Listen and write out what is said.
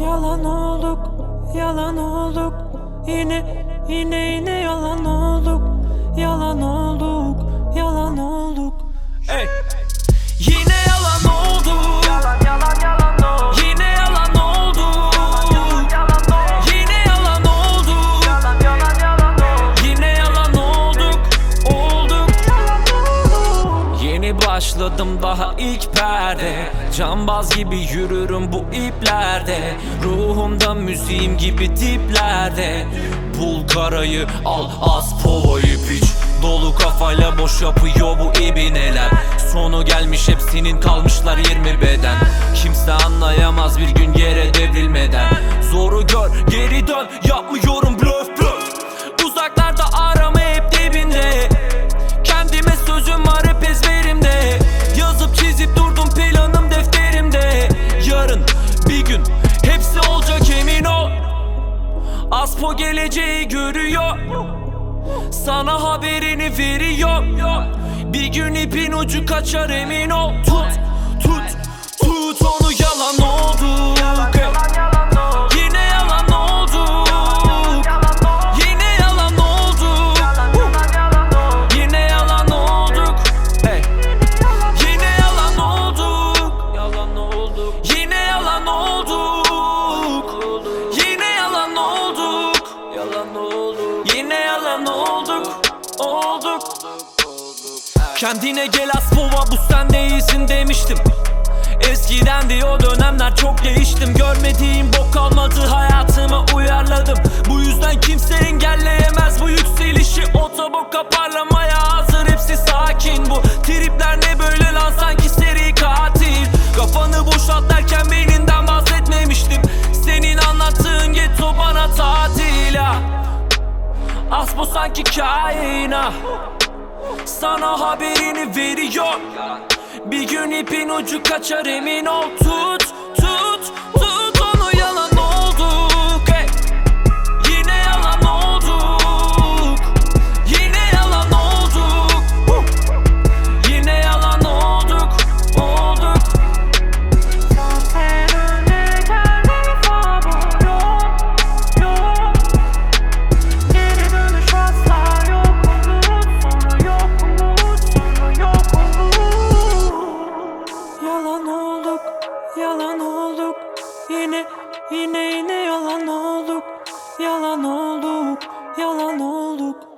Yalan olduk, yalan olduk. Yine, yine, yine yalan olduk. Yalan olduk, yalan olduk. Ey. Daha ilk perde. Cambaz gibi yürürüm bu iplerde. Ruhumda müziğim gibi diplerde. Bul karayı al az povayı piç. Dolu kafayla boş yapıyor bu ibineler Sonu gelmiş hepsinin kalmışlar 20 beden. Kimse anlayamaz bir gün Aspo geleceği görüyor. Sana haberini veriyor. Bir gün ipin ucu kaçar emin ol. Tut tut tut onu Kendine gel Aspova bu sen değilsin demiştim. Eskiden de o dönemler çok değiştim. Görmediğim bok kalmadı hayatıma uyarladım. Bu yüzden kimse engelleyemez bu yükselişi. Otoboka parlamaya hazır hepsi sakin. Bu tripler ne böyle lan? Sanki seri katil. Kafanı boşalt derken beyninden bahsetmemiştim. Senin anlattığın getto bana tatil ha. Aspo sanki kaina sana haberini veriyor. Bir gün ipin ucu kaçar emin ol. Tut tut yalan olduk Yine yine yine yalan olduk. Yalan olduk yalan olduk.